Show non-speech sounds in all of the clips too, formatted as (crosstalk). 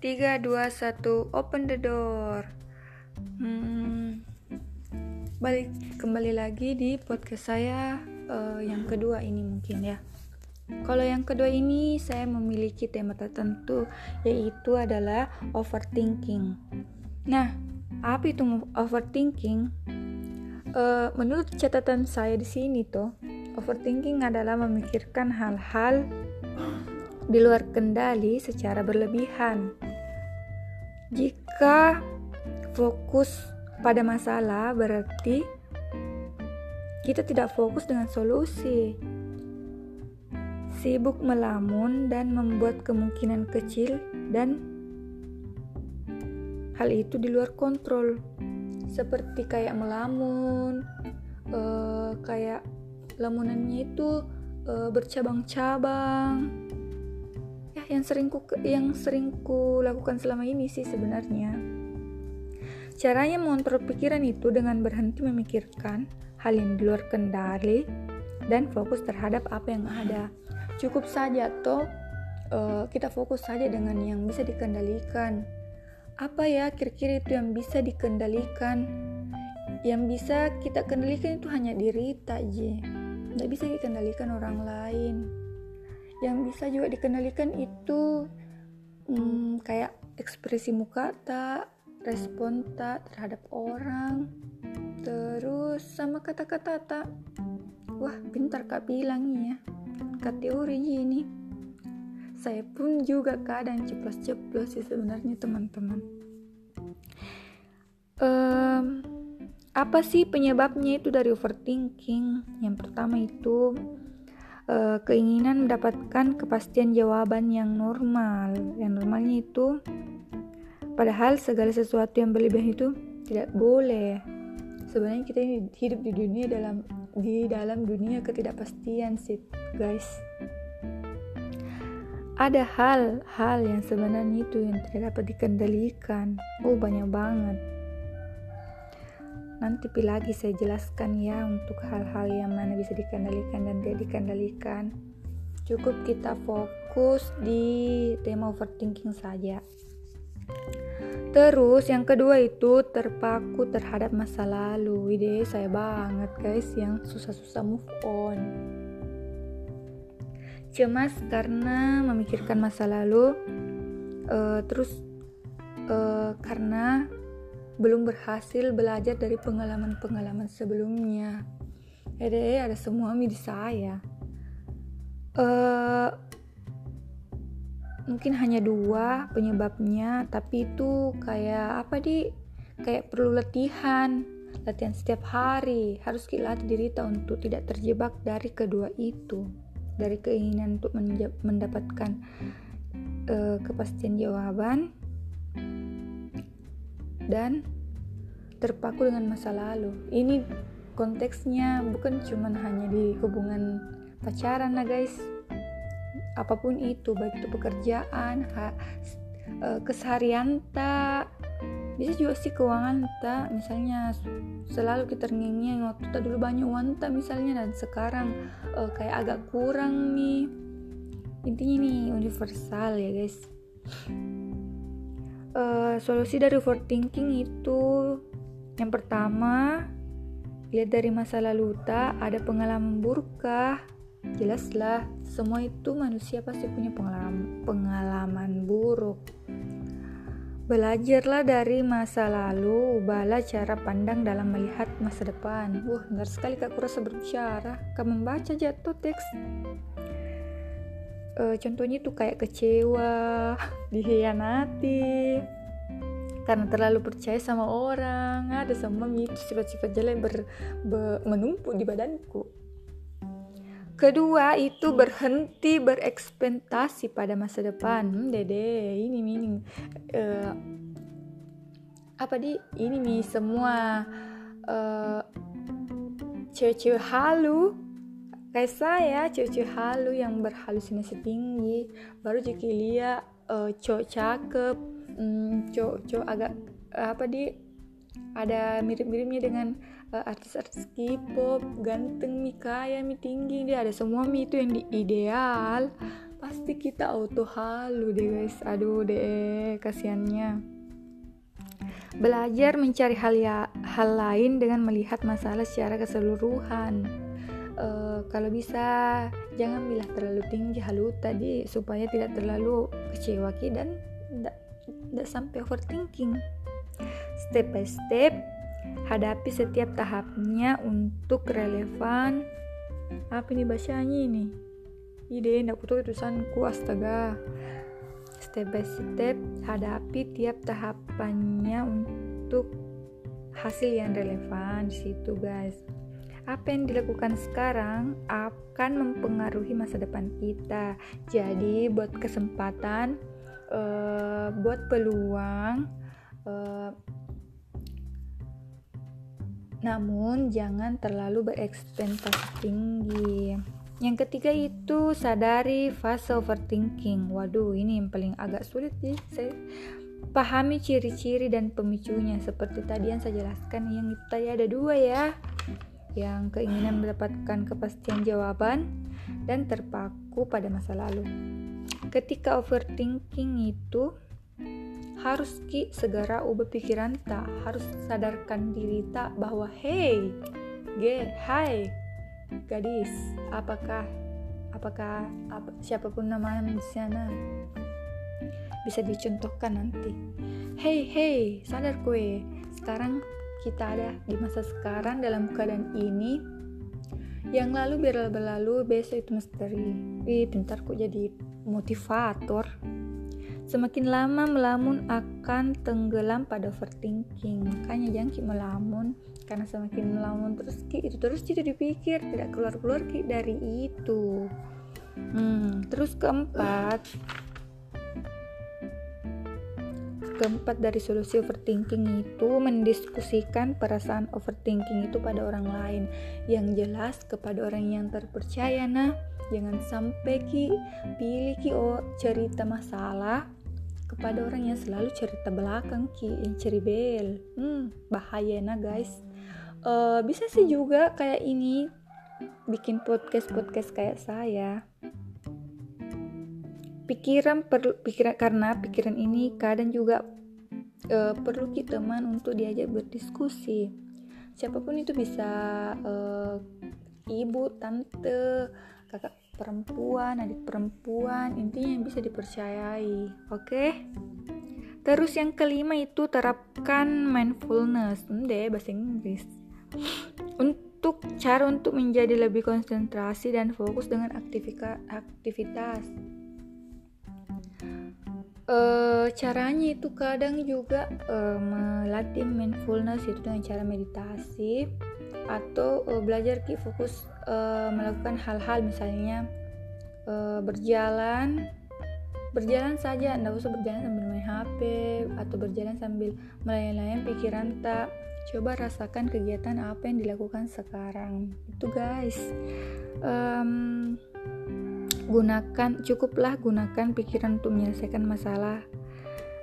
3, 2, 1, open the door hmm, Balik kembali lagi di podcast saya uh, yang kedua ini mungkin ya kalau yang kedua ini saya memiliki tema tertentu yaitu adalah overthinking Nah, apa itu overthinking? Uh, menurut catatan saya di sini tuh, overthinking adalah memikirkan hal-hal di luar kendali secara berlebihan. Jika fokus pada masalah, berarti kita tidak fokus dengan solusi. Sibuk melamun dan membuat kemungkinan kecil dan hal itu di luar kontrol. Seperti kayak melamun, uh, kayak lamunannya itu uh, bercabang-cabang yang sering ku yang sering ku lakukan selama ini sih sebenarnya. Caranya mengontrol pikiran itu dengan berhenti memikirkan hal yang di luar kendali dan fokus terhadap apa yang ada. Cukup saja toh uh, kita fokus saja dengan yang bisa dikendalikan. Apa ya kira-kira itu yang bisa dikendalikan? Yang bisa kita kendalikan itu hanya diri aja. Tidak bisa dikendalikan orang lain yang bisa juga dikendalikan itu hmm, kayak ekspresi muka tak respon tak terhadap orang terus sama kata-kata tak. Wah pintar kak bilang ya. Kak teori ini. Saya pun juga kadang ceplos-ceplos sih sebenarnya teman-teman. Um, apa sih penyebabnya itu dari overthinking? Yang pertama itu uh, keinginan mendapatkan kepastian jawaban yang normal. Yang normalnya itu padahal segala sesuatu yang berlebihan itu tidak boleh. Sebenarnya kita ini hidup di dunia dalam di dalam dunia ketidakpastian sih, guys. Ada hal-hal yang sebenarnya itu yang tidak dapat dikendalikan. Oh, banyak banget Nanti lagi saya jelaskan ya untuk hal-hal yang mana bisa dikendalikan dan tidak dikendalikan. Cukup kita fokus di tema overthinking saja. Terus yang kedua itu terpaku terhadap masa lalu. Ide saya banget guys yang susah-susah move on. Cemas karena memikirkan masa lalu. Uh, terus uh, karena belum berhasil belajar dari pengalaman-pengalaman sebelumnya. Ede ada semua di saya. Uh, mungkin hanya dua penyebabnya, tapi itu kayak apa di kayak perlu latihan, latihan setiap hari. Harus kita latih diri untuk tidak terjebak dari kedua itu, dari keinginan untuk mendapatkan uh, kepastian jawaban dan terpaku dengan masa lalu. Ini konteksnya bukan cuma hanya di hubungan pacaran lah guys. Apa pun itu, baik itu pekerjaan, ha, e, keseharian tak, bisa juga sih keuangan tak. Misalnya selalu kita ngengeng waktu tak dulu banyak uang tak misalnya dan sekarang uh, kayak agak kurang nih. Intinya nih universal ya guys uh, solusi dari overthinking itu yang pertama lihat dari masa lalu tak ada pengalaman buruk jelaslah semua itu manusia pasti punya pengalaman pengalaman buruk Belajarlah dari masa lalu, ubahlah cara pandang dalam melihat masa depan. Wah, benar sekali kak kurasa berbicara. Kak membaca jatuh teks uh, contohnya tuh kayak kecewa, (laughs) dihianati, karena terlalu percaya sama orang. Ada sama itu sifat-sifat jelek ber, ber, menumpuk di badanku. Kedua itu berhenti berekspektasi pada masa depan. Hmm, dede, ini meaning uh, apa di ini nih semua uh, cewek-cewek halu kayak saya cewek-cewek halu yang berhalusinasi tinggi. Baru jadi lihat uh, cowok cakep um, cowok cowok agak uh, apa di ada mirip-miripnya dengan uh, artis-artis K-pop ganteng mi kaya mi tinggi. Dia ada semua mi itu yang di ideal. Pas pasti kita auto halu deh guys. Aduh deh kasihannya. Belajar mencari hal ya hal lain dengan melihat masalah secara keseluruhan uh, kalau bisa jangan bilah terlalu tinggi halu tadi supaya tidak terlalu kecewa dan tidak sampai overthinking. Step by step hadapi setiap tahapnya untuk relevan. Apa ini bacanya ini? Ide ndak putus tulisanku astaga. Step by step hadapi tiap tahapannya untuk hasil yang relevan di situ guys apa yang dilakukan sekarang akan mempengaruhi masa depan kita jadi buat kesempatan uh, buat peluang uh, namun jangan terlalu berekspektasi tinggi yang ketiga itu sadari fase overthinking. Waduh, ini yang paling agak sulit sih. Saya pahami ciri-ciri dan pemicunya seperti tadi yang saya jelaskan yang tadi ada dua ya. Yang keinginan mendapatkan kepastian jawaban dan terpaku pada masa lalu. Ketika overthinking itu harus ki segera ubah pikiran tak harus sadarkan diri tak bahwa hey ge hai gadis apakah apakah apa, siapa pun namanya di sana bisa dicontohkan nanti hey hey sadar kue sekarang kita ada di masa sekarang dalam keadaan ini yang lalu biar berlalu besok itu misteri wih pintar kok jadi motivator Semakin lama melamun akan tenggelam pada overthinking. Makanya jangan melamun karena semakin melamun terus ki itu terus itu dipikir tidak keluar keluar ki dari itu. Hmm, terus keempat keempat dari solusi overthinking itu mendiskusikan perasaan overthinking itu pada orang lain. Yang jelas kepada orang yang terpercaya nah. Jangan sampai ki pilih ki oh cerita masalah kepada orang yang selalu cerita belakang ki yang ceribel. Hmm bahaya nah guys. Uh, bisa sih juga kayak ini bikin podcast podcast kayak saya pikiran perlu pikiran karena pikiran ini kadang juga uh, perlu kita teman untuk diajak berdiskusi siapa pun itu bisa uh, ibu tante kakak perempuan, adik perempuan, intinya yang bisa dipercayai. Oke? Okay? Terus yang kelima itu terapkan mindfulness. Hmm, deh bahasa Inggris. Untuk cara untuk menjadi lebih konsentrasi dan fokus dengan aktivitas. Uh, caranya itu kadang juga uh, melatih mindfulness itu dengan cara meditasi atau uh, belajar ki fokus uh, melakukan hal-hal misalnya uh, berjalan berjalan saja tidak usah berjalan sambil main HP atau berjalan sambil melayang-layang pikiran tak. Coba rasakan kegiatan apa yang dilakukan sekarang. Itu guys. Um, gunakan cukuplah gunakan pikiran untuk menyelesaikan masalah.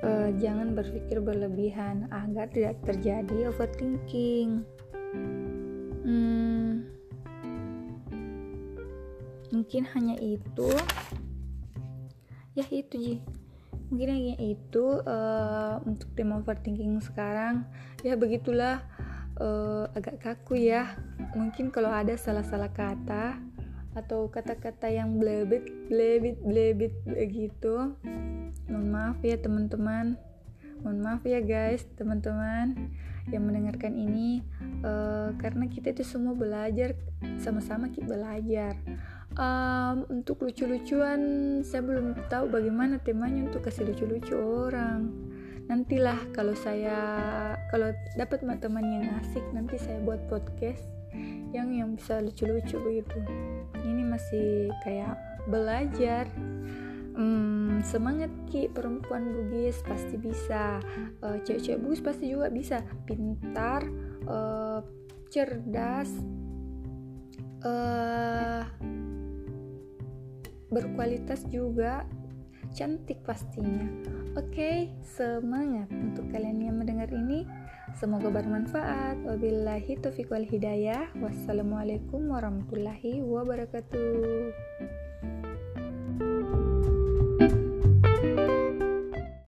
Uh, jangan berpikir berlebihan agar tidak terjadi overthinking. Hmm, mungkin hanya itu. Ya itu ji. Mungkin hanya itu uh, untuk tema overthinking sekarang. Ya begitulah. Uh, agak kaku ya. Mungkin kalau ada salah-salah kata atau kata-kata yang blebit blebit blebit begitu. Mohon maaf ya teman-teman. Mohon maaf ya guys teman-teman yang mendengarkan ini. Uh, karena kita itu semua belajar sama-sama kita belajar. Um, untuk lucu-lucuan saya belum tahu bagaimana temanya untuk kasih lucu-lucu orang. Nantilah kalau saya kalau dapat teman yang asik nanti saya buat podcast yang yang bisa lucu-lucu begitu. Ini masih kayak belajar. Hmm, semangat ki perempuan bugis pasti bisa. Uh, cewek-cewek bugis pasti juga bisa. Pintar uh, cerdas uh, berkualitas juga. Cantik pastinya. Oke okay, semangat untuk kalian yang mendengar ini semoga bermanfaat. Wabillahi taufiq wal hidayah. Wassalamualaikum warahmatullahi wabarakatuh